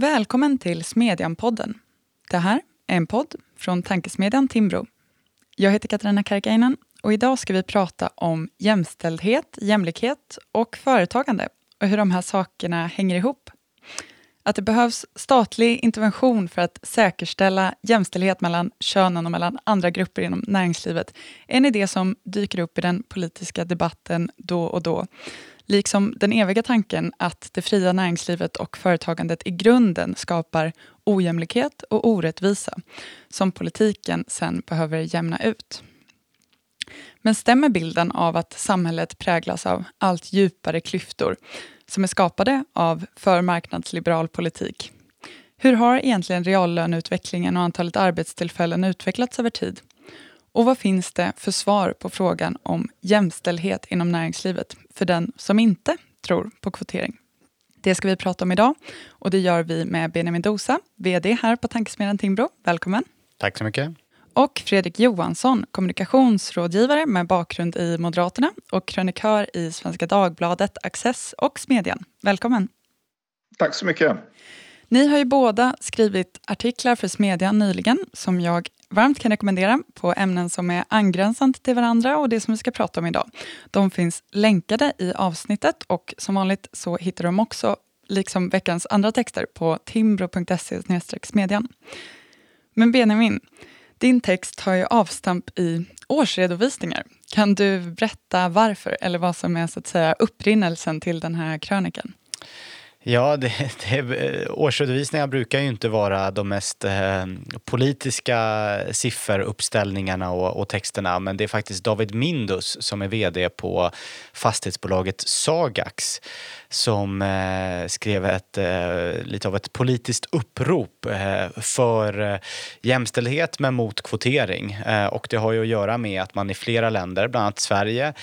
Välkommen till Smedjan-podden. Det här är en podd från tankesmedjan Timbro. Jag heter Katarina Karkainen och idag ska vi prata om jämställdhet, jämlikhet och företagande och hur de här sakerna hänger ihop. Att det behövs statlig intervention för att säkerställa jämställdhet mellan könen och mellan andra grupper inom näringslivet är en idé som dyker upp i den politiska debatten då och då. Liksom den eviga tanken att det fria näringslivet och företagandet i grunden skapar ojämlikhet och orättvisa som politiken sen behöver jämna ut. Men stämmer bilden av att samhället präglas av allt djupare klyftor som är skapade av för marknadsliberal politik? Hur har egentligen reallöneutvecklingen och antalet arbetstillfällen utvecklats över tid? Och vad finns det för svar på frågan om jämställdhet inom näringslivet för den som inte tror på kvotering? Det ska vi prata om idag och det gör vi med Benjamin Dosa, VD här på Tankesmedjan Timbro. Välkommen! Tack så mycket. Och Fredrik Johansson, kommunikationsrådgivare med bakgrund i Moderaterna och krönikör i Svenska Dagbladet, Access och Smedjan. Välkommen! Tack så mycket! Ni har ju båda skrivit artiklar för Smedjan nyligen som jag varmt kan rekommendera på ämnen som är angränsande till varandra och det som vi ska prata om idag. De finns länkade i avsnittet och som vanligt så hittar de också, liksom veckans andra texter, på timbro.se smedjan. Men Benjamin, din text har ju avstamp i årsredovisningar. Kan du berätta varför eller vad som är så att säga upprinnelsen till den här krönikan? Ja, det, det, årsredovisningar brukar ju inte vara de mest eh, politiska sifferuppställningarna och, och, texterna men det är faktiskt David Mindus som är vd på fastighetsbolaget Sagax som eh, skrev ett, eh, lite av ett politiskt upprop eh, för eh, jämställdhet men mot kvotering. Eh, och det har ju att göra med att man i flera länder, bland annat Sverige,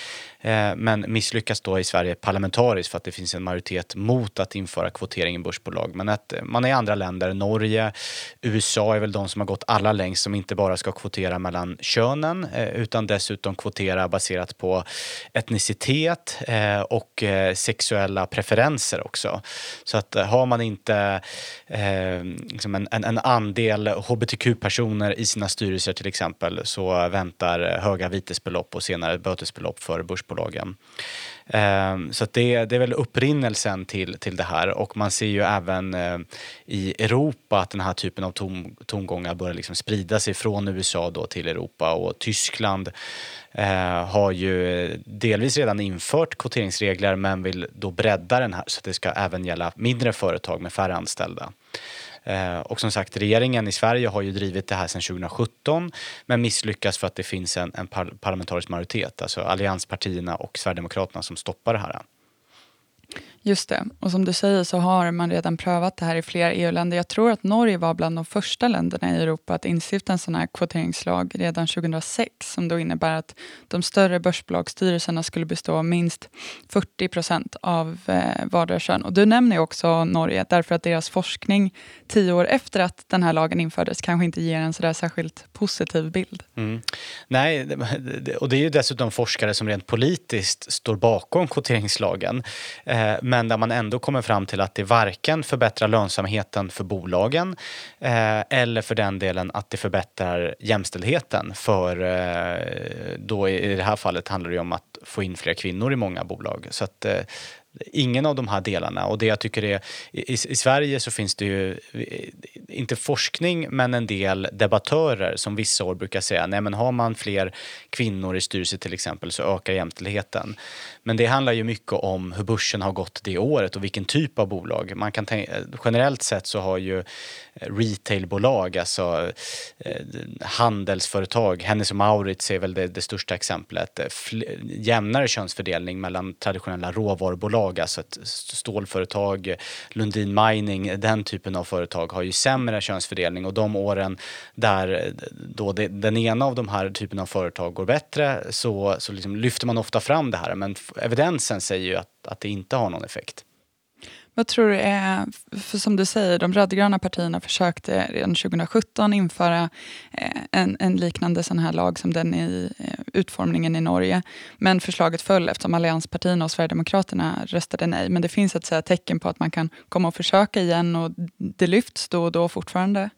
eh, men misslyckas då i Sverige parlamentariskt för att det finns en majoritet mot att införa kvotering i börsbolag. Men att eh, man är i andra länder, Norge, USA är väl de som har gått allra längst som inte bara ska kvotera mellan könen eh, utan dessutom kvotera baserat på etnicitet eh, och sexuella preferenser också. Så att har man inte liksom en, en, en, andel hbtq-personer i sina styrelser till exempel så väntar höga vitesbelopp och senare bötesbelopp för börsbolagen. Ehm, så det, det, är väl upprinnelsen till, till det här och man ser ju även eh, i Europa att den här typen av tom, tongångar börjar liksom sprida sig från USA då till Europa och Tyskland eh, har ju delvis redan infört kvoteringsregler men vill då bredda den här så att det ska även gälla mindre företag med färre anställda. Eh, och som sagt, regeringen i Sverige har ju drivit det här sedan 2017 men misslyckas för att det finns en, en parlamentarisk majoritet, alltså allianspartierna och Sverigedemokraterna som stoppar det här. Just det. Och som du säger så har man redan prövat det här i flera EU-länder. Jag tror att Norge var bland de första länderna i Europa att instifta en sån här kvoteringslag redan 2006 som då innebär att de större börsbolagsstyrelserna skulle bestå av minst 40 procent av eh, vardera kön. Och du nämner också Norge därför att deras forskning tio år efter att den här lagen infördes kanske inte ger en sådär särskilt positiv bild. Mm. Nej, och det är ju dessutom forskare som rent politiskt står bakom kvoteringslagen. Eh, men men där man ändå kommer fram till att det varken förbättrar lönsamheten för bolagen eh, eller för den delen att det förbättrar jämställdheten. För eh, då i det här fallet handlar det om att få in fler kvinnor i många bolag. Så att, eh, ingen av de här delarna. Och det jag tycker är, i, i, Sverige så finns det ju, eh, inte forskning, men en del debattörer som vissa år brukar säga, nej men har man fler kvinnor i styrelser till exempel så ökar jämställdheten. Men det handlar ju mycket om hur börsen har gått det året och vilken typ av bolag. Man kan tänka, generellt sett så har ju eh, retailbolag, alltså eh, handelsföretag, Hennes och Mauritz är väl det, det största exemplet, eh, Fl jämnare könsfördelning mellan traditionella råvarubolag alltså ett stålföretag, Lundin Mining, den typen av företag har ju sämre könsfördelning och de åren där eh, då det, den ena av de här typen av företag går bättre så, så liksom lyfter man ofta fram det här men evidensen säger ju att, att det inte har någon effekt. Vad tror du är, för som du säger, de rödgröna partierna försökte redan 2017 införa eh, en, en liknande sån här lag som den i, eh, utformningen i Norge. Men förslaget föll eftersom allianspartierna och Sverigedemokraterna röstade nej. Men det finns ett så tecken på att man kan komma och försöka igen och det lyfts då och då fortfarande.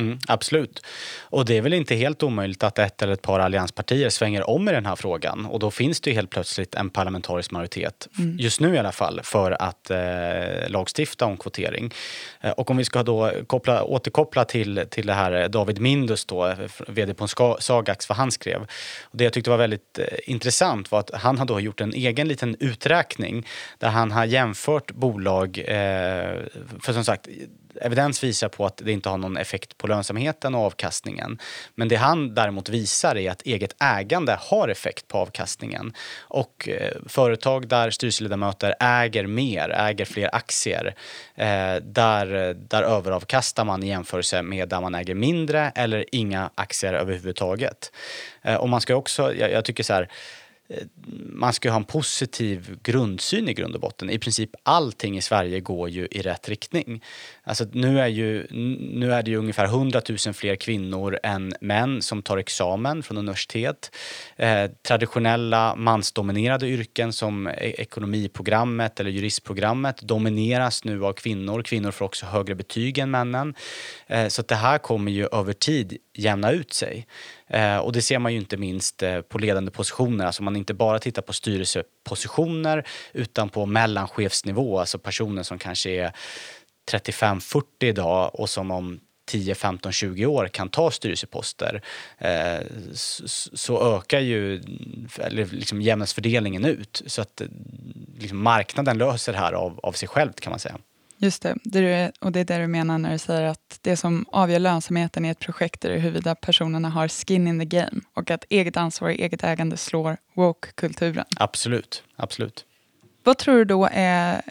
Mm, absolut. Och det är väl inte helt omöjligt att ett eller ett par allianspartier svänger om i den här frågan. Och då finns det ju helt plötsligt en parlamentarisk majoritet, mm. just nu i alla fall, för att eh, lagstifta om kvotering. Eh, och om vi ska då koppla, återkoppla till, till det här David Mindus, då, vd på Sagax, vad han skrev. Och det jag tyckte var väldigt eh, intressant var att han har då gjort en egen liten uträkning där han har jämfört bolag, eh, för som sagt, evidens visar på att det inte har någon effekt på lönsamheten och avkastningen. Men det han däremot visar är att eget ägande har effekt på avkastningen. Och eh, företag där styrelseledamöter äger mer, äger fler aktier, eh, där, där överavkastar man i jämförelse med där man äger mindre eller inga aktier överhuvudtaget. Eh, och man ska också, jag, jag tycker så här, man ska ha en positiv grundsyn i grund och botten. I princip allting i Sverige går ju i rätt riktning. Alltså nu, är ju, nu är det ju ungefär 100 000 fler kvinnor än män som tar examen från universitet. Eh, traditionella mansdominerade yrken som e-, ekonomiprogrammet eller juristprogrammet domineras nu av kvinnor. Kvinnor får också högre betyg än männen. Eh, så det här kommer ju över tid jämna ut sig. Eh, och det ser man ju inte minst eh, på ledande positioner. Alltså man inte bara tittar på styrelsepositioner utan på mellanchefsnivå, alltså personer som kanske är 35-40 idag och som om 10, 15, 20 år kan ta styrelseposter eh, så, ökar ju eller liksom jämnas fördelningen ut. Så att liksom marknaden löser det här av, av sig själv kan man säga. Just det, det och det är det du menar när du säger att det som avgör lönsamheten i ett projekt är huruvida personerna har skin in the game och att eget ansvar och eget ägande slår woke-kulturen. Absolut, absolut. Vad tror du då är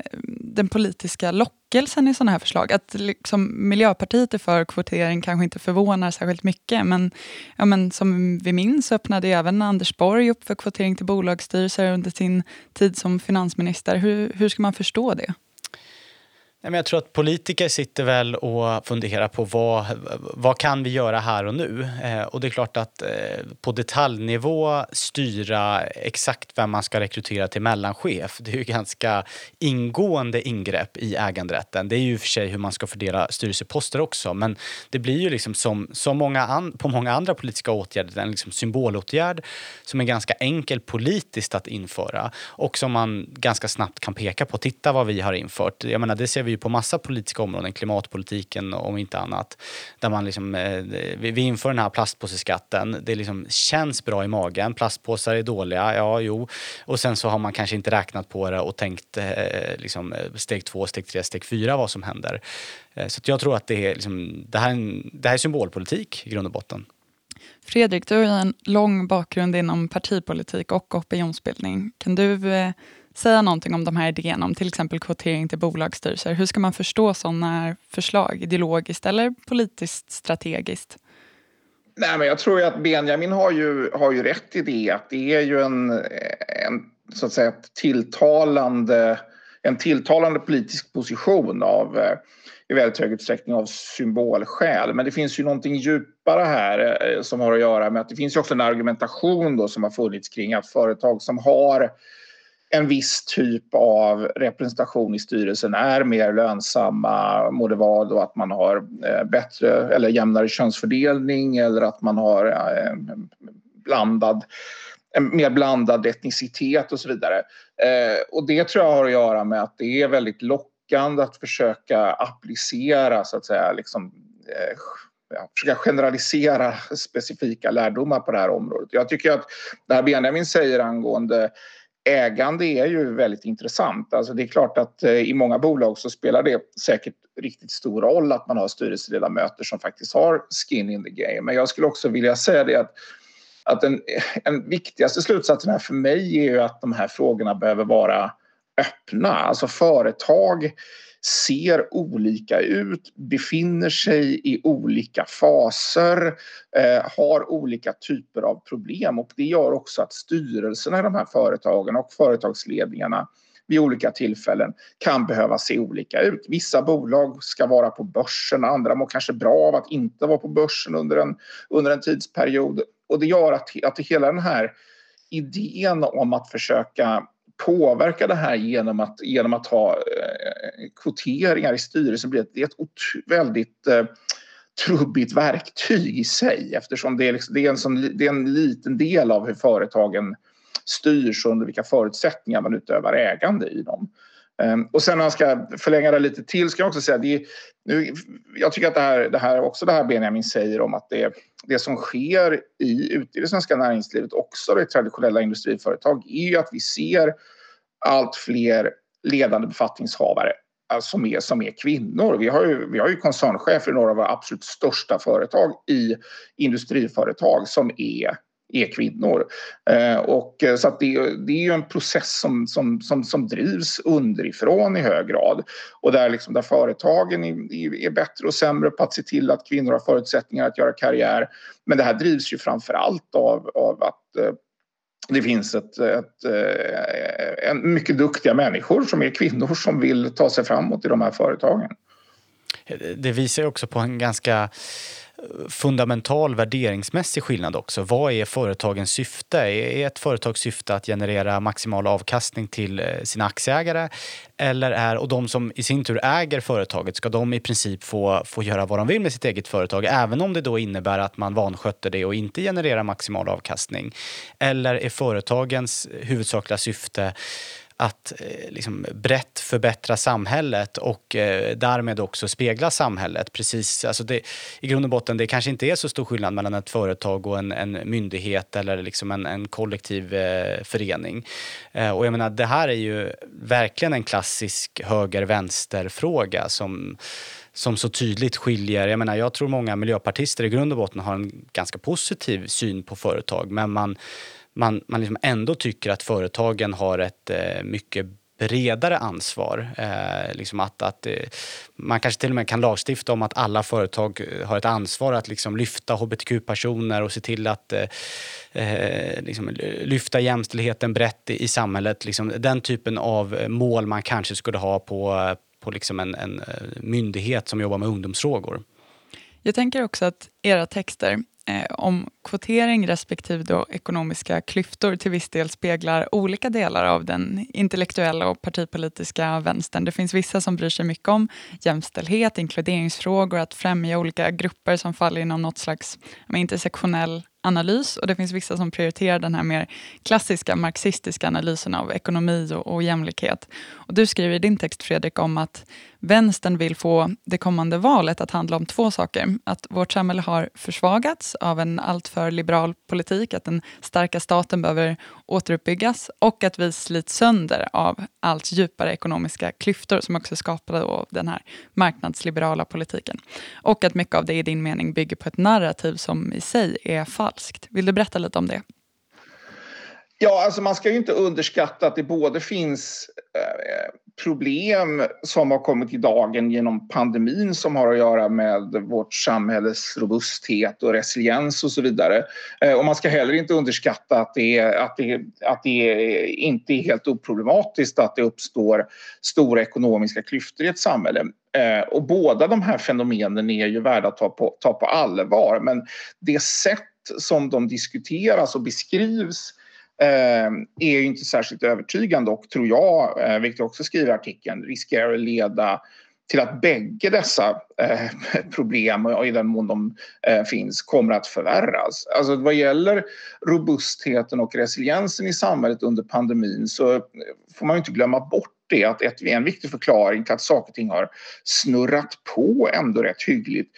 den politiska lockelsen i sådana här förslag? Att liksom Miljöpartiet är för kvotering kanske inte förvånar särskilt mycket, men, ja, men som vi minns öppnade även Anders Borg upp för kvotering till bolagsstyrelser under sin tid som finansminister. Hur, hur ska man förstå det? Jag tror att politiker sitter väl och funderar på vad, vad kan vi göra här och nu? Eh, och det är klart att eh, på detaljnivå styra exakt vem man ska rekrytera till mellanchef, det är ju ganska ingående ingrepp i äganderätten. Det är ju för sig hur man ska fördela styrelseposter också, men det blir ju liksom som, som många an, på många andra politiska åtgärder en liksom symbolåtgärd som är ganska enkel politiskt att införa och som man ganska snabbt kan peka på. Titta vad vi har infört. Jag menar, det ser vi vi på massa politiska områden, klimatpolitiken om inte annat. Där man liksom, eh, vi inför den här plastpåseskatten, det liksom känns bra i magen, plastpåsar är dåliga, ja jo. Och sen så har man kanske inte räknat på det och tänkt eh, liksom, steg två, steg tre, steg fyra vad som händer. Eh, så jag tror att det är, liksom, det, här är en, det här är symbolpolitik i grund och botten. Fredrik, du har en lång bakgrund inom partipolitik och opinionsbildning. Kan du eh, säga någonting om de här idéerna om till exempel kvotering till bolagsstyrelser. Hur ska man förstå sådana förslag ideologiskt eller politiskt strategiskt? Nej, men jag tror ju att Benjamin har ju, har ju rätt i det att det är ju en, en så att säga tilltalande, en tilltalande politisk position av eh, i väldigt hög utsträckning av symbolskäl. Men det finns ju någonting djupare här eh, som har att göra med att det finns ju också en argumentation då som har funnits kring att företag som har en viss typ av representation i styrelsen är mer lönsamma, må det vara då att man har eh, bättre eller jämnare könsfördelning eller att man har eh, blandad en mer blandad etnicitet och så vidare. Eh, och det tror jag har att göra med att det är väldigt lockande att försöka applicera så att säga liksom ja, försöka generalisera specifika lärdomar på det här området. Jag tycker att det här Benjamin säger angående ägande är ju väldigt intressant. Alltså det är klart att eh, i många bolag så spelar det säkert riktigt stor roll att man har styrelseledamöter som faktiskt har skin in the game. Men jag skulle också vilja säga det att, att den, en viktigaste slutsatsen här för mig är ju att de här frågorna behöver vara öppna. Alltså företag ser olika ut, befinner sig i olika faser, eh, har olika typer av problem och det gör också att styrelserna i de här företagen och företagsledningarna vid olika tillfällen kan behöva se olika ut. Vissa bolag ska vara på börsen, andra mår kanske bra av att inte vara på börsen under en, under en tidsperiod. Och det gör att, att hela den här idén om att försöka påverka det här genom att, genom att ha eh, kvoteringar i styrelsen blir ett, det är ett väldigt eh, trubbigt verktyg i sig eftersom det är, liksom, det, är en sån, det är en liten del av hur företagen styrs och under vilka förutsättningar man utövar ägande i dem. Ehm, och sen när jag ska förlänga det lite till ska jag också säga det nu, jag tycker att det här, det här också det här Benjamin säger om att det, det som sker i, ute i det svenska näringslivet också i traditionella industriföretag är ju att vi ser allt fler ledande befattningshavare Eh, som är, som är kvinnor. Vi har, ju, vi har ju koncernchefer i några av våra absolut största företag i industriföretag som är är kvinnor. Eh, och, eh, så att det, det är ju en process som, som, som, som drivs underifrån i hög grad. Och där, liksom, där företagen är, är bättre och sämre på att se till att kvinnor har förutsättningar att göra karriär. Men det här drivs ju framför allt av, av att eh, det finns ett, ett, eh, ett, mycket duktiga människor som är kvinnor som vill ta sig framåt i de här företagen. Det visar ju också på en ganska fundamental värderingsmässig skillnad också. Vad är företagens syfte? Är ett företags syfte att generera maximal avkastning till eh, sina aktieägare? Eller är, och de som i sin tur äger företaget, ska de i princip få, få göra vad de vill med sitt eget företag även om det då innebär att man vanskötter det och inte genererar maximal avkastning? Eller är företagens huvudsakliga syfte att eh, liksom brett förbättra samhället och eh, därmed också spegla samhället. Precis, alltså det, I grund och botten det kanske inte är så stor skillnad mellan ett företag och en, en myndighet eller liksom en, en kollektiv eh, förening. Eh, och jag menar, det här är ju verkligen en klassisk höger-vänster-fråga som som så tydligt skiljer. Jag, menar, jag tror många miljöpartister i grund och botten har en ganska positiv syn på företag men man man, man liksom ändå tycker att företagen har ett eh, mycket bredare ansvar. Eh, liksom att, att, eh, man kanske till och med kan lagstifta om att alla företag eh, har ett ansvar att liksom lyfta hbtq-personer och se till att eh, eh liksom lyfta jämställdheten brett i, i samhället. Liksom den typen av mål man kanske skulle ha på, på liksom en, en myndighet som jobbar med ungdomsfrågor. Jag tänker också att era texter eh, om kvotering respektive då ekonomiska klyftor till viss del speglar olika delar av den intellektuella och partipolitiska vänstern. Det finns vissa som bryr sig mycket om jämställdhet, inkluderingsfrågor, att främja olika grupper som faller inom något slags intersektionell analys och det finns vissa som prioriterar den här mer klassiska marxistiska analysen av ekonomi och, och jämlikhet. Och du skriver i din text Fredrik om att vänstern vill få det kommande valet att handla om två saker. Att vårt samhälle har försvagats av en alltför liberal politik, att den starka staten behöver återuppbyggas och att vi slits sönder av allt djupare ekonomiska klyftor som också är skapade av den här marknadsliberala politiken. Och att mycket av det i din mening bygger på ett narrativ som i sig är falskt. Vill du berätta lite om det? Ja, alltså man ska ju inte underskatta att det både finns eh, problem som har kommit i dagen genom pandemin som har att göra med vårt samhälles robusthet och resiliens och så vidare. Eh, och man ska heller inte underskatta att det, att det, att det inte är helt oproblematiskt att det uppstår stora ekonomiska klyftor i ett samhälle. Eh, och båda de här fenomenen är ju värda att ta på, ta på allvar men det sätt som de diskuteras och beskrivs Ehm, är ju inte särskilt övertygande och tror jag, eh, vilket jag också skriver i artikeln, riskerar att leda till att bägge dessa eh, problem, och i den mån de eh, finns, kommer att förvärras. Alltså vad gäller robustheten och resiliensen i samhället under pandemin så eh, får man inte glömma bort det att ett, en viktig förklaring till att saker och ting har snurrat på ändå rätt hyggligt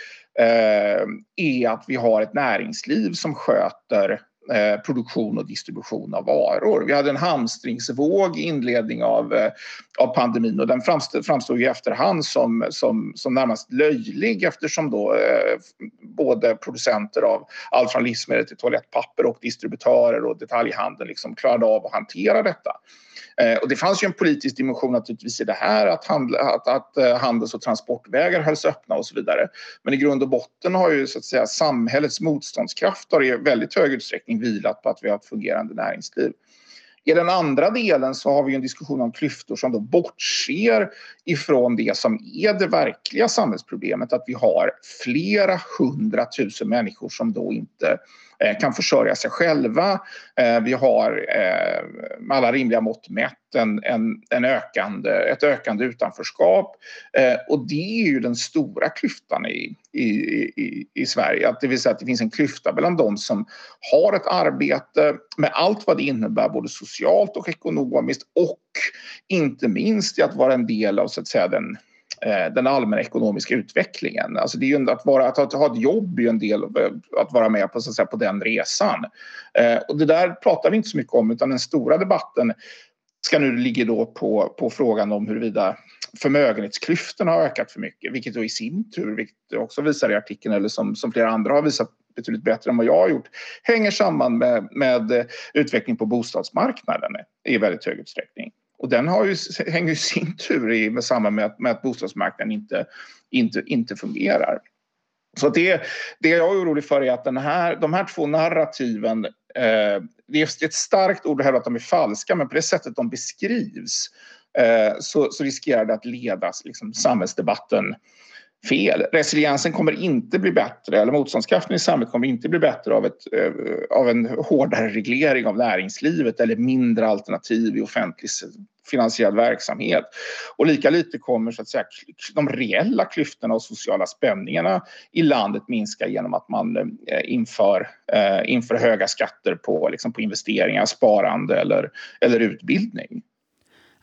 är att vi har ett näringsliv som sköter Eh, produktion och distribution av varor. Vi hade en hamstringsvåg i inledning av, eh, av pandemin och den framstod, framstod i efterhand som, som, som närmast löjlig eftersom då eh, både producenter av allt från livsmedel till toalettpapper och distributörer och detaljhandeln liksom klarade av att hantera detta. Eh, och det fanns ju en politisk dimension naturligtvis i det här att, handla, att, att eh, handels och transportvägar hölls öppna och så vidare. Men i grund och botten har ju så att säga samhällets motståndskraft har i väldigt hög utsträckning vilat på att vi har ett fungerande näringsliv. I den andra delen så har vi en diskussion om klyftor som då bortser ifrån det som är det verkliga samhällsproblemet. Att vi har flera hundratusen människor som då inte Eh, kan försörja sig själva. Eh, vi har eh, med alla rimliga mått mätt en, en, en ökande, ett ökande utanförskap. Eh, och det är ju den stora klyftan i, i, i, i Sverige. Att det vill säga att det finns en klyfta mellan de som har ett arbete med allt vad det innebär både socialt och ekonomiskt och inte minst i att vara en del av så att säga, den Eh, den allmänna ekonomiska utvecklingen. Alltså det är ju att, vara, att ha ett jobb är ju en del av eh, att vara med på, så att säga, på den resan. Eh, och det där pratar vi inte så mycket om utan den stora debatten ska nu ligga då på, på frågan om huruvida förmögenhetsklyftorna har ökat för mycket vilket då i sin tur, vilket också visar i artikeln eller som, som flera andra har visat betydligt bättre än vad jag har gjort hänger samman med, med utvecklingen på bostadsmarknaden i väldigt hög utsträckning. Och den har ju, hänger i sin tur i med samman med att, med att bostadsmarknaden inte, inte, inte fungerar. Så det, det jag är orolig för är att den här, de här två narrativen, eh, det är ett starkt ord att hävda att de är falska, men på det sättet de beskrivs eh, så, så riskerar det att leda liksom, samhällsdebatten fel. Resiliensen kommer inte bli bättre, eller motståndskraften i samhället kommer inte bli bättre av, ett, eh, av en hårdare reglering av näringslivet eller mindre alternativ i offentlig finansierad verksamhet. Och lika lite kommer så att säga, de reella klyftorna och sociala spänningarna i landet minska genom att man eh, inför, eh, inför höga skatter på, liksom på investeringar, sparande eller, eller utbildning.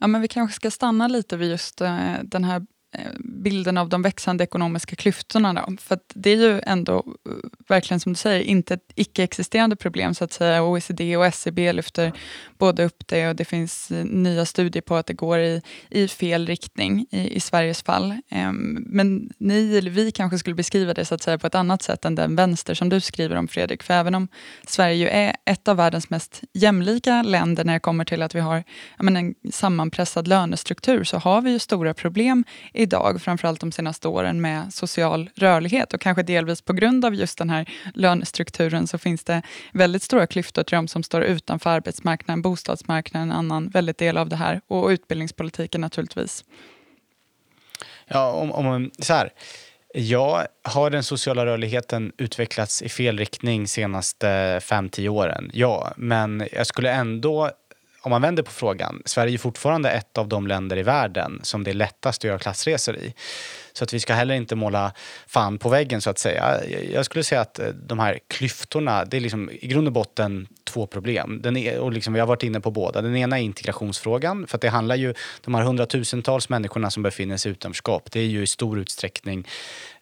Ja, men vi kanske ska stanna lite vid just den här Eh, bilden av de växande ekonomiska klyftorna. Då. För det är ju ändå, eh, verkligen som du säger, inte ett icke-existerande problem. så att säga. OECD och SCB lyfter både upp det och det finns eh, nya studier på att det går i, i fel riktning i, i Sveriges fall. Ehm, men ni eller vi kanske skulle beskriva det så att säga, på ett annat sätt än den vänster som du skriver om, Fredrik. För även om Sverige är ett av världens mest jämlika länder när det kommer till att vi har menar, en sammanpressad lönestruktur, så har vi ju stora problem idag, framförallt de senaste åren, med social rörlighet. Och kanske delvis på grund av just den här lönestrukturen så finns det väldigt stora klyftor till de som står utanför arbetsmarknaden, bostadsmarknaden, en annan väldigt del av det här. Och utbildningspolitiken naturligtvis. Ja, om, om så här. Ja, har den sociala rörligheten utvecklats i fel riktning senaste 5-10 åren? Ja, men jag skulle ändå om man vänder på frågan, Sverige är fortfarande ett av de länder i världen som det är lättast att göra klassresor i. Så att vi ska heller inte måla fan på väggen så att säga. Jag skulle säga att eh, de här klyftorna, det är liksom i grund och botten två problem. Den är, och liksom, vi har varit inne på båda. Den ena är integrationsfrågan, för att det handlar ju, de här hundratusentals människorna som befinner sig i utanförskap, det är ju i stor utsträckning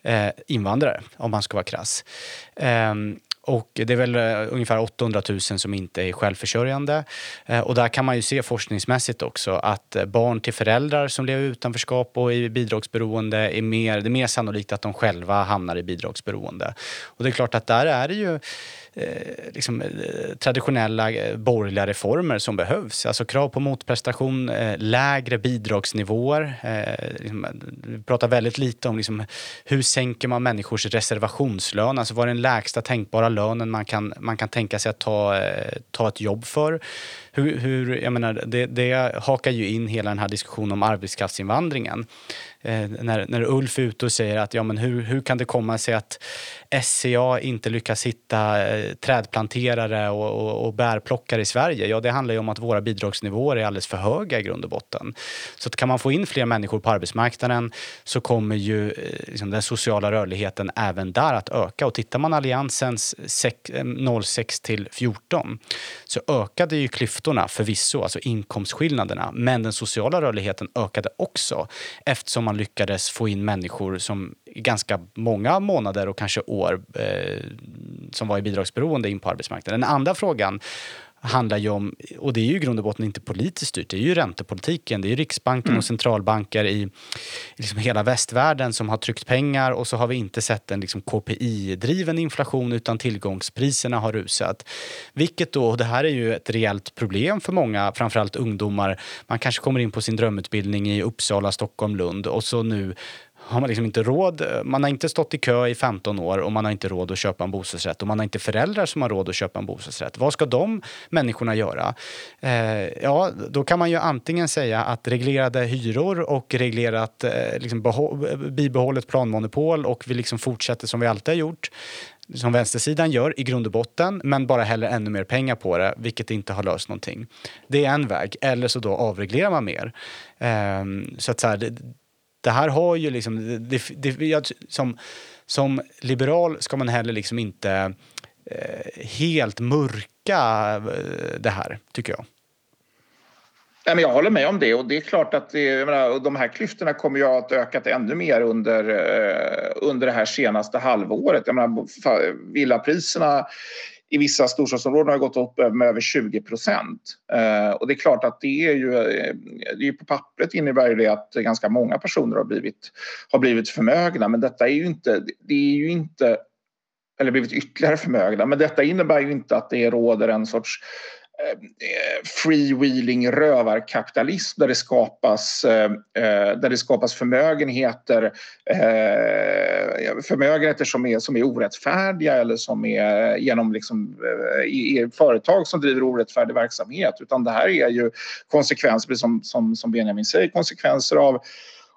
eh, invandrare, om man ska vara krass. Eh, och det är väl eh, ungefär 800 000 som inte är självförsörjande. Eh, och där kan man ju se forskningsmässigt också att eh, barn till föräldrar som lever i utanförskap och i bidragsberoende är mer, det är mer sannolikt att de själva hamnar i bidragsberoende. Och det är klart att där är det ju Eh, liksom, eh, traditionella eh, borgerliga reformer som behövs. Alltså krav på motprestation, lägre bidragsnivåer. Liksom, vi pratar väldigt lite om liksom, hur sänker man människors reservationslön, alltså vad är den lägsta tänkbara lönen man kan, man kan tänka sig att ta, ta ett jobb för. Hur, hur, jag menar, det, det hakar ju in hela den här diskussionen om arbetskraftsinvandringen eh, när, när Ulf är ute och säger att ja, men hur, hur kan det komma sig att SCA inte lyckas hitta eh, trädplanterare och, och, och bärplockare i Sverige? Ja, det handlar ju om att våra bidragsnivåer är alldeles för höga i grund och botten. Så att kan man få in fler människor på arbetsmarknaden så kommer ju eh, liksom, den sociala rörligheten även där att öka. Och tittar man Alliansens 06 eh, till 14 så ökade ju klyftorna förvisso, alltså inkomstskillnaderna, men den sociala rörligheten ökade också eftersom man lyckades få in människor som i ganska många månader och kanske år eh, som var i bidragsberoende in på arbetsmarknaden. Den andra frågan handlar ju om, och det är ju i grund och botten inte politiskt styrt, det är ju räntepolitiken. Det är Riksbanken mm. och centralbanker i liksom hela västvärlden som har tryckt pengar och så har vi inte sett en liksom KPI-driven inflation utan tillgångspriserna har rusat. Vilket då, och det här är ju ett reellt problem för många, framförallt ungdomar. Man kanske kommer in på sin drömutbildning i Uppsala, Stockholm, Lund och så nu har man liksom inte råd. Eh, man har inte stått i kö i 15 år och man har inte råd att köpa en bostadsrätt och man har inte föräldrar som har råd att köpa en bostadsrätt. Vad ska de människorna göra? Eh, ja, då kan man ju antingen säga att reglerade hyror och reglerat eh, liksom bibehållet planmonopol och vi liksom fortsätter som vi alltid har gjort som vänstersidan gör i grund och botten, men bara häller ännu mer pengar på det, vilket inte har löst någonting. Det är en väg. Eller så då avreglerar man mer. Um, så att så här, det, här har ju liksom... Det, det, jag, som, som liberal ska man heller liksom inte eh, helt mörka eh, det här, tycker jag. Nej, men jag håller med om det och det är klart att det, menar, de här klyftorna kommer ju att ökat ännu mer under, eh, under det här senaste halvåret. Jag menar, villapriserna i vissa storstadsområden har gått upp med över 20 procent. Eh, och det är klart att det är ju, eh, det är på pappret innebär det att ganska många personer har blivit, har blivit förmögna men detta är ju inte, det är ju inte eller blivit ytterligare förmögna. Men detta innebär ju inte att det råder en sorts Eh, eh, freewheeling rövarkapitalism där det skapas, eh, där det skapas förmögenheter, förmögenheter som är, som är orättfärdiga eller som är genom liksom, företag som driver orättfärdig verksamhet utan det här är ju konsekvenser, som, som, som Benjamin säger, konsekvenser av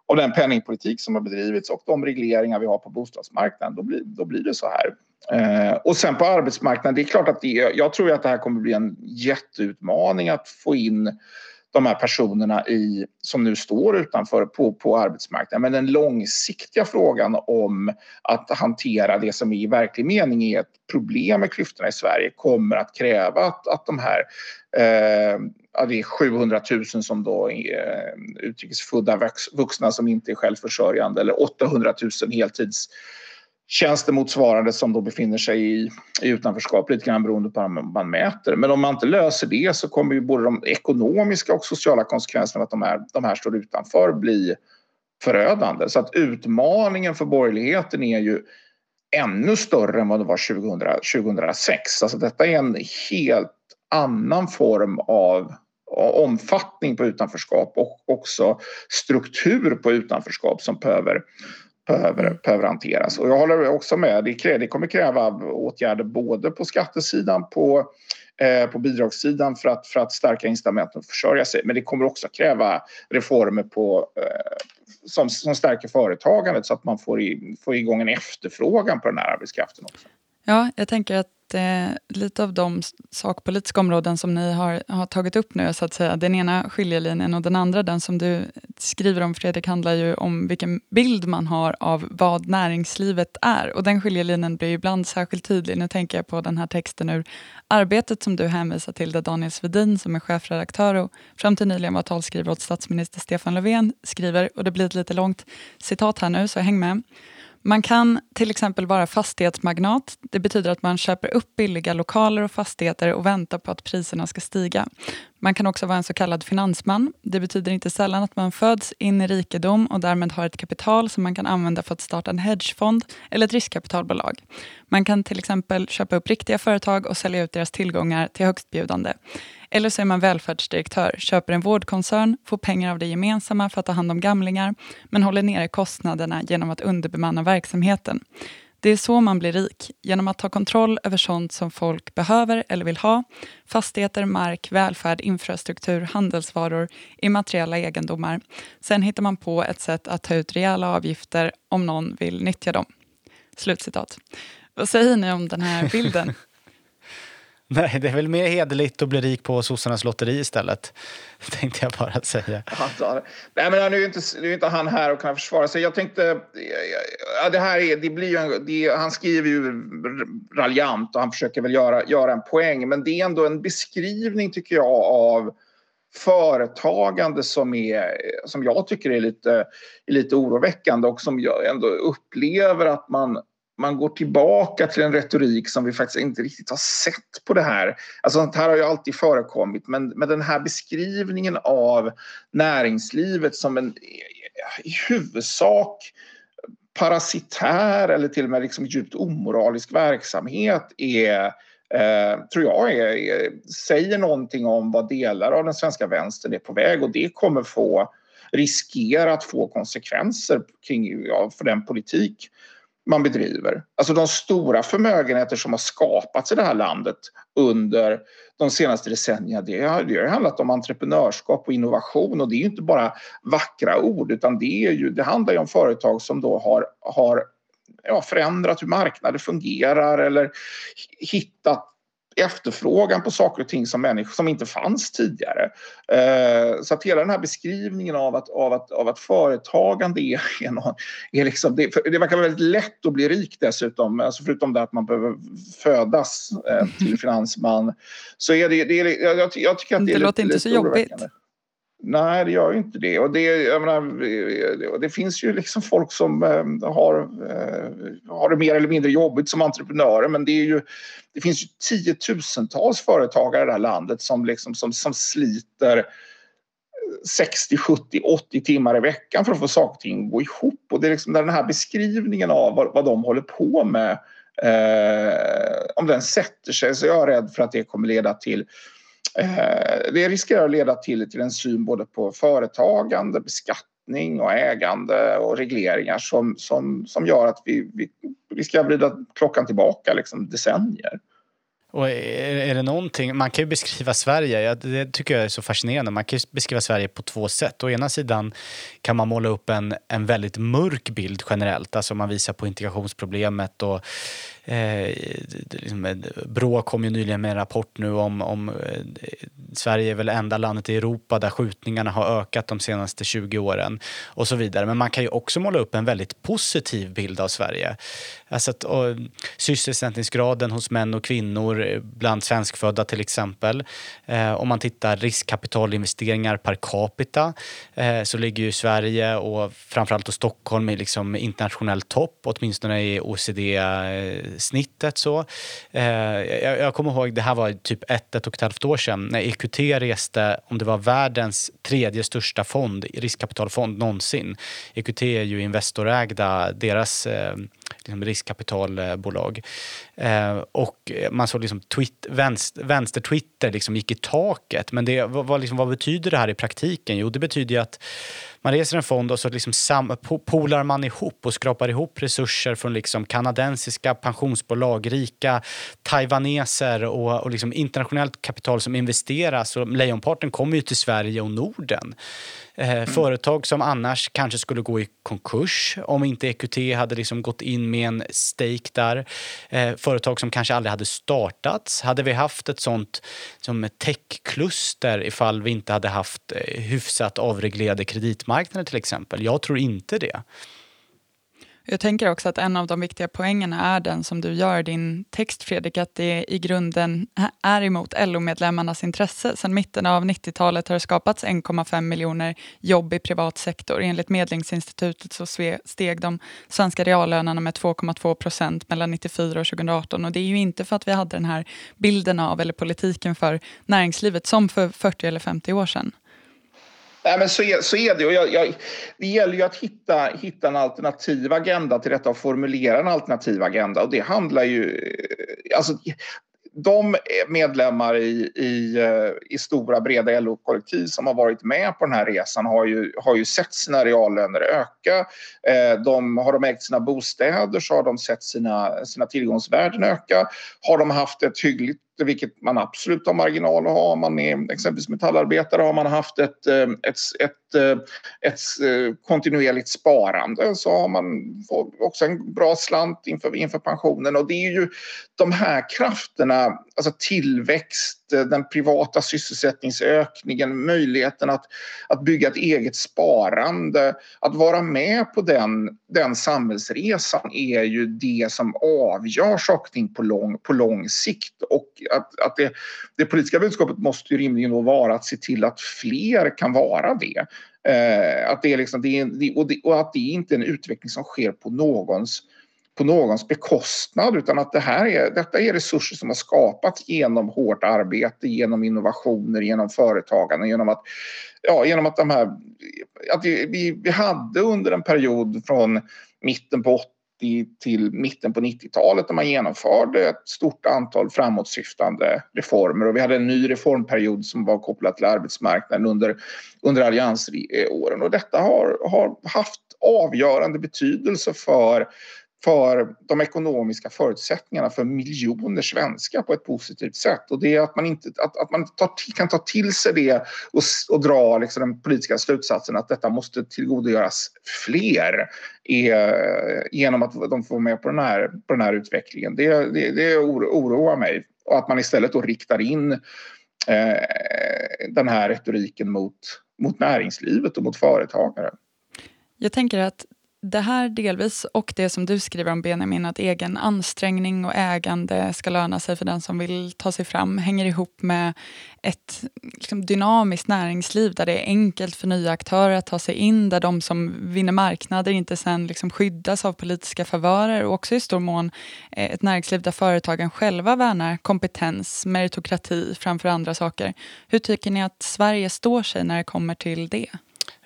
av den penningpolitik som har bedrivits och de regleringar vi har på bostadsmarknaden, då blir, då blir det så här. Eh, och sen på arbetsmarknaden, det är klart att det, jag tror att det här kommer bli en jätteutmaning att få in de här personerna i, som nu står utanför på, på arbetsmarknaden. Men den långsiktiga frågan om att hantera det som i verklig mening är ett problem med klyftorna i Sverige kommer att kräva att, att de här eh, ja, det är 700 000 som då är eh, utrikesfödda vuxna som inte är självförsörjande eller 800 000 heltids tjänstemotsvarande som då befinner sig i, i utanförskap lite grann beroende på hur man mäter. Men om man inte löser det så kommer ju både de ekonomiska och sociala konsekvenserna av att de här, de här står utanför bli förödande. Så att utmaningen för borgerligheten är ju ännu större än vad det var 2000, 2006. Alltså detta är en helt annan form av omfattning på utanförskap och också struktur på utanförskap som behöver behöver, behöver hanteras. Och jag håller också med, det, det kommer kräva åtgärder både på skattesidan, på, eh, på bidragssidan för att, för att stärka incitamenten att försörja sig. Men det kommer också kräva reformer på, eh, som, som stärker företagandet så att man får, i, får igång en efterfrågan på den här arbetskraften också. Ja, jag tänker att eh, lite av de sakpolitiska områden som ni har, har tagit upp nu, så att säga, den ena skiljelinjen och den andra, den som du skriver om Fredrik, handlar ju om vilken bild man har av vad näringslivet är. Och den skiljelinjen blir ibland särskilt tydlig. Nu tänker jag på den här texten ur Arbetet som du hänvisar till, där Daniel Svedin som är chefredaktör och fram till nyligen var talskrivare åt statsminister Stefan Löfven skriver, och det blir ett lite långt citat här nu, så häng med. Man kan till exempel vara fastighetsmagnat. Det betyder att man köper upp billiga lokaler och fastigheter och väntar på att priserna ska stiga. Man kan också vara en så kallad finansman. Det betyder inte sällan att man föds in i rikedom och därmed har ett kapital som man kan använda för att starta en hedgefond eller ett riskkapitalbolag. Man kan till exempel köpa upp riktiga företag och sälja ut deras tillgångar till högstbjudande. Eller så är man välfärdsdirektör, köper en vårdkoncern, får pengar av det gemensamma för att ta hand om gamlingar, men håller nere kostnaderna genom att underbemanna verksamheten. Det är så man blir rik, genom att ta kontroll över sånt som folk behöver eller vill ha. Fastigheter, mark, välfärd, infrastruktur, handelsvaror, immateriella egendomar. Sen hittar man på ett sätt att ta ut rejäla avgifter om någon vill nyttja dem. Slutcitat. Vad säger ni om den här bilden? Nej, det är väl mer hederligt att bli rik på sossarnas lotteri istället. Tänkte jag bara säga. Nej, men nu är inte, nu är inte han här och kan försvara sig. Jag tänkte... Ja, det här är, det blir ju, det, han skriver ju raljant och han försöker väl göra, göra en poäng. Men det är ändå en beskrivning, tycker jag, av företagande som, är, som jag tycker är lite, är lite oroväckande och som jag ändå upplever att man man går tillbaka till en retorik som vi faktiskt inte riktigt har sett på det här. Alltså sånt här har ju alltid förekommit men, men den här beskrivningen av näringslivet som en i huvudsak parasitär eller till och med liksom djupt omoralisk verksamhet är, eh, tror jag är, är, säger någonting om vad delar av den svenska vänstern är på väg och det kommer få riskera att få konsekvenser kring, ja, för den politik man bedriver. Alltså de stora förmögenheter som har skapats i det här landet under de senaste decennierna det har, det har handlat om entreprenörskap och innovation och det är ju inte bara vackra ord utan det, är ju, det handlar ju om företag som då har, har ja, förändrat hur marknader fungerar eller hittat efterfrågan på saker och ting som människor som inte fanns tidigare. Eh, så att hela den här beskrivningen av att, av att, av att företagande är, är, någon, är liksom, det, det verkar väldigt lätt att bli rik dessutom, alltså förutom det att man behöver födas eh, till finansman. Så är det, det är, jag, jag tycker att det, det är låter inte så jobbigt. Nej, det gör ju inte det. Och det, jag menar, det finns ju liksom folk som eh, har, eh, har det mer eller mindre jobbigt som entreprenörer men det, är ju, det finns ju tiotusentals företagare i det här landet som, liksom, som, som sliter 60, 70, 80 timmar i veckan för att få saker och ting att gå ihop. Och det är liksom den här beskrivningen av vad, vad de håller på med eh, om den sätter sig så jag är rädd för att det kommer leda till Eh, Eh, det riskerar att leda till, till en syn både på företagande, beskattning och ägande och regleringar som, som, som gör att vi, vi riskerar att vrida klockan tillbaka liksom decennier. Och är, är det någonting, man kan ju beskriva Sverige, ja, det tycker jag är så fascinerande, man kan ju beskriva Sverige på två sätt. Å ena sidan kan man måla upp en, en väldigt mörk bild generellt, alltså man visar på integrationsproblemet och Eh, liksom, eh, Brå kom ju nyligen med en rapport nu om, om eh, Sverige är väl enda landet i Europa där skjutningarna har ökat de senaste 20 åren och så vidare. Men man kan ju också måla upp en väldigt positiv bild av Sverige. Alltså att, och, sysselsättningsgraden hos män och kvinnor eh, bland svenskfödda till exempel. Eh, om man tittar riskkapitalinvesteringar per capita eh, så ligger ju Sverige och framförallt och Stockholm i liksom internationell topp, åtminstone i OECD eh, snittet. Så. Eh, jag, jag, kommer ihåg, det här var typ ett, ett och ett halvt år sedan när EQT reste, om det var världens tredje största fond, riskkapitalfond någonsin. EQT är ju Investorägda, deras eh, liksom riskkapitalbolag. Eh, och man såg liksom tweet, vänster, vänster-Twitter liksom gick i taket. Men det, vad, liksom, vad betyder det här i praktiken? Jo, det betyder ju att man reser en fond och så liksom sam, polar man ihop och skrapar ihop resurser från liksom kanadensiska pensionsbolag, rika taiwaneser och, och liksom internationellt kapital som investeras. Och lejonparten kommer ju till Sverige och Norden. Mm. Företag som annars kanske skulle gå i konkurs om inte EQT hade liksom gått in med en stake där. Eh, företag som kanske aldrig hade startats. Hade vi haft ett sånt som techkluster ifall vi inte hade haft eh, hyfsat avreglerade kreditmarknader till exempel? Jag tror inte det. Jag tänker också att en av de viktiga poängerna är den som du gör i din text Fredrik, att det i grunden är emot LO-medlemmarnas intresse. Sedan mitten av 90-talet har det skapats 1,5 miljoner jobb i privat sektor. Enligt Medlingsinstitutet så steg de svenska reallönerna med 2,2 procent mellan 94 och 2018 och det är ju inte för att vi hade den här bilden av, eller politiken för näringslivet som för 40 eller 50 år sedan. Nej, men så, är, så är det. Och jag, jag, det gäller ju att hitta, hitta en alternativ agenda till detta och formulera en alternativ agenda. Och det handlar ju... Eh, alltså, de medlemmar i, i, eh, i stora breda LO-kollektiv som har varit med på den här resan har ju, har ju sett sina reallöner öka. Eh, de, har de ägt sina bostäder så har de sett sina, sina tillgångsvärden öka. Har de haft ett hyggligt vilket man absolut har marginal att ha. Om man är exempelvis metallarbetare har man haft ett, eh, ett, ett, eh, ett, ett kontinuerligt sparande så har man också en bra slant inför, inför pensionen. Och det är ju de här krafterna, alltså tillväxt, Eh, den privata sysselsättningsökningen, möjligheten att, att bygga ett eget sparande, att vara med på den, den samhällsresan är ju det som avgör saker och ting på lång, på lång sikt. Och att, att det, det politiska budskapet måste ju rimligen då vara att se till att fler kan vara det. Eh, att det är liksom, det är, och, det, och, att det inte är en utveckling som sker på någons på någons bekostnad utan att det här är, detta är resurser som har skapats genom hårt arbete, genom innovationer, genom företagande, genom att, ja, genom att de här... Att vi, vi hade under en period från mitten på 80 till mitten på 90-talet när man genomförde ett stort antal framåtsyftande reformer. Och vi hade en ny reformperiod som var kopplad till arbetsmarknaden under, under alliansåren och detta har, har haft avgörande betydelse för för de ekonomiska förutsättningarna för miljoner svenskar på ett positivt sätt. Och det är att man, inte, att, att man tar, kan ta till sig det och, och dra liksom den politiska slutsatsen att detta måste tillgodogöras fler är, genom att de får vara med på den här, på den här utvecklingen. Det, det, det oroar mig. Och att man istället då riktar in eh, den här retoriken mot, mot näringslivet och mot företagare. Jag tänker att det här delvis och det som du skriver om Benjamin, att egen ansträngning och ägande ska löna sig för den som vill ta sig fram, hänger ihop med ett liksom, dynamiskt näringsliv där det är enkelt för nya aktörer att ta sig in, där de som vinner marknader inte sen liksom skyddas av politiska favörer och också i stor mån eh, ett näringsliv där företagen själva värnar kompetens, meritokrati framför andra saker. Hur tycker ni att Sverige står sig när det kommer till det?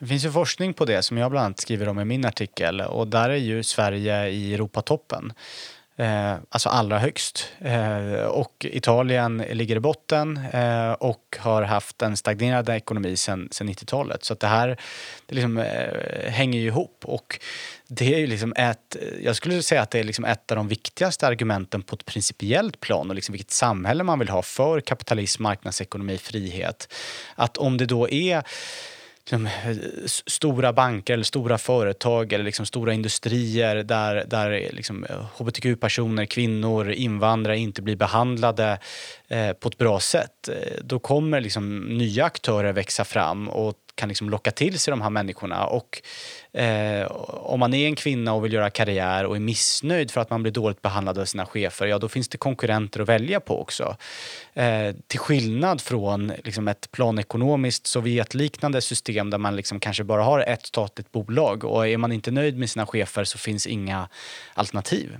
Det finns ju forskning på det som jag bland annat skriver om i min artikel och där är ju Sverige i Europatoppen. Eh, alltså allra högst. Eh, och Italien ligger i botten eh, och har haft en stagnerande ekonomi sedan 90-talet. Så att det här det liksom, eh, hänger ju ihop. Och det är ju liksom ett, jag skulle säga att det är liksom ett av de viktigaste argumenten på ett principiellt plan och liksom vilket samhälle man vill ha för kapitalism, marknadsekonomi, frihet. Att om det då är liksom, eh, stora banker eller stora företag eller liksom stora industrier där, där eh, liksom, eh, hbtq-personer, kvinnor, invandrare inte blir behandlade eh, på ett bra sätt. Då kommer liksom, nya aktörer växa fram och kan liksom locka till sig de här människorna. Och, eh, om man är en kvinna och vill göra karriär och är missnöjd för att man blir dåligt behandlad av sina chefer, ja då finns det konkurrenter att välja på också. Eh, till skillnad från liksom, ett planekonomiskt Sovjetliknande system där man liksom kanske bara har ett statligt bolag och är man inte nöjd med sina chefer så finns inga alternativ.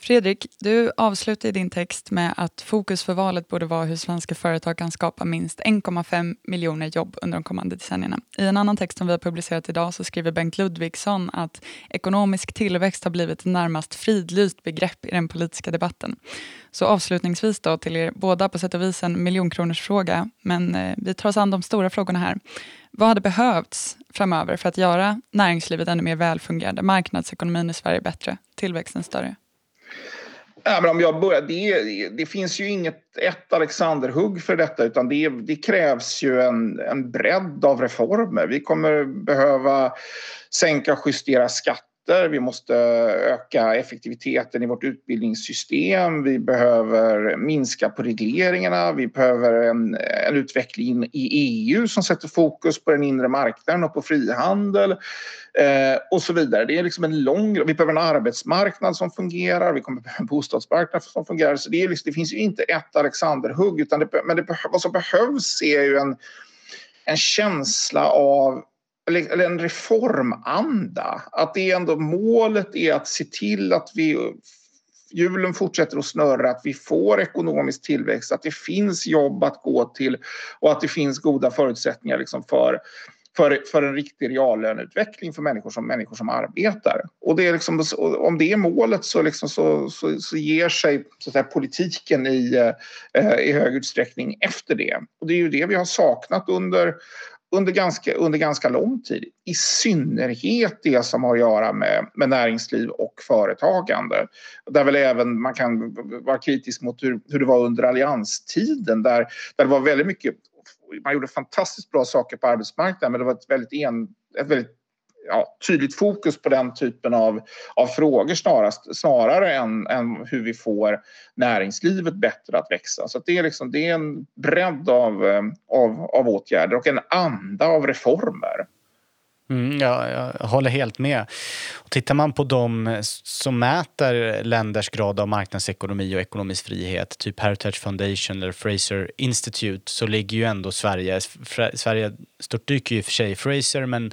Fredrik, du avslutar din text med att fokus för valet borde vara hur svenska företag kan skapa minst 1,5 miljoner jobb under de kommande decennierna. I en annan text som vi har publicerat idag så skriver Bengt Ludvigsson att ekonomisk tillväxt har blivit ett närmast fridlyst begrepp i den politiska debatten. Så avslutningsvis då till er båda på sätt och vis en miljonkronorsfråga, men eh, vi tar oss an de stora frågorna här. Vad hade behövts framöver för att göra näringslivet ännu mer välfungerande, marknadsekonomin i Sverige bättre, tillväxten större? Ja, men om jag börjar, det, det finns ju inget ett Alexanderhugg för detta utan det, det krävs ju en, en bredd av reformer. Vi kommer behöva sänka och justera skatter brister, vi måste öka effektiviteten i vårt utbildningssystem, vi behöver minska på regleringarna, vi behöver en, en utveckling i EU som sätter fokus på den inre marknaden och på frihandel eh, och så vidare. Det är liksom en lång... Vi behöver en arbetsmarknad som fungerar, vi kommer behöva en bostadsmarknad som fungerar. Så det, är liksom, det finns ju inte ett Alexanderhugg, utan det, men det, vad som behövs är ju en, en känsla av eller en reformanda. Att det ändå målet är att se till att vi hjulen fortsätter att snurra, att vi får ekonomisk tillväxt, att det finns jobb att gå till och att det finns goda förutsättningar liksom för, för, för en riktig reallöneutveckling för människor som, människor som arbetar. Och det är liksom, om det är målet så, liksom så, så, så ger sig så säga, politiken i, eh, i hög utsträckning efter det. Och det är ju det vi har saknat under, under ganska, under ganska lång tid. I synnerhet det som har att göra med, med näringsliv och företagande. Där väl även man kan vara kritisk mot hur, hur det var under allianstiden där, där det var väldigt mycket man gjorde fantastiskt bra saker på arbetsmarknaden men det var ett väldigt, en, ett väldigt ja, tydligt fokus på den typen av, av frågor snarast, snarare än, än hur vi får näringslivet bättre att växa. Så att det, är liksom, det är en bredd av, eh, av, av åtgärder och en anda av reformer. Mm, ja, jag håller helt med. Och tittar man på de som mäter länders grad av marknadsekonomi och ekonomisk frihet, typ Heritage Foundation eller Fraser Institute, så ligger ju ändå Sverige... Sverige störtdyker ju i och för sig i Fraser, men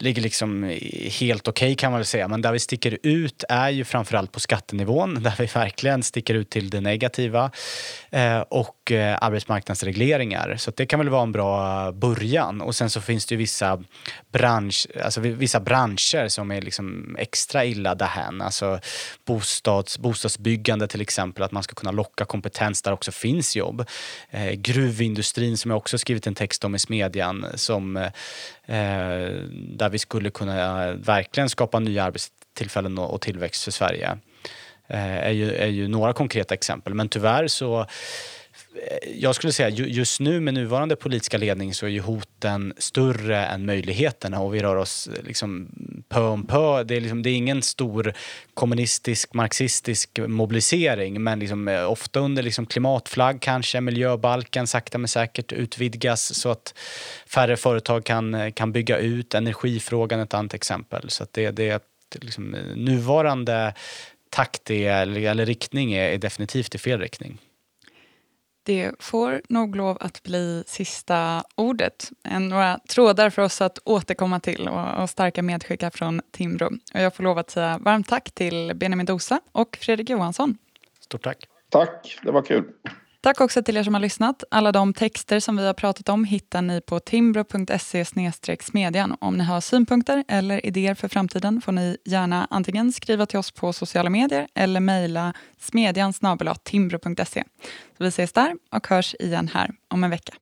ligger liksom helt okej okay, kan man väl säga. Men där vi sticker ut är ju framförallt på skattenivån där vi verkligen sticker ut till det negativa. Eh, och eh, arbetsmarknadsregleringar. Så det kan väl vara en bra början. Och sen så finns det ju vissa, bransch, alltså vissa branscher som är liksom extra illa därhän. Alltså bostads, bostadsbyggande till exempel, att man ska kunna locka kompetens där också finns jobb. Eh, gruvindustrin som jag också skrivit en text om i Smedjan som, eh, eh, där där vi skulle kunna eh, verkligen skapa nya arbetstillfällen och, tillväxt för Sverige. Eh, är ju, är ju några konkreta exempel. Men tyvärr så eh, jag skulle säga just nu med nuvarande politiska ledning så är ju hoten större än möjligheterna och vi rör oss liksom pö om pö. Det är, liksom, det är ingen stor kommunistisk, marxistisk mobilisering men liksom, eh, ofta under liksom klimatflagg kanske, miljöbalken sakta men säkert utvidgas så att färre företag kan, eh, kan bygga ut. Energifrågan är ett annat exempel. Så att det, det är liksom, eh, nuvarande takt är, eller, eller riktning är, är definitivt i fel riktning. Det får nog lov att bli sista ordet. Några trådar för oss att återkomma till och, och starka medskickar från Timbro. Och jag får lov att säga varmt tack till Benjamin Dosa och Fredrik Johansson. Stort tack. Tack, det var kul. Tack också till er som har lyssnat. Alla de texter som vi har pratat om hittar ni på timbro.se smedjan. Om ni har synpunkter eller idéer för framtiden får ni gärna antingen skriva till oss på sociala medier eller mejla smedjan timbro.se. Så vi ses där och hörs igen här om en vecka.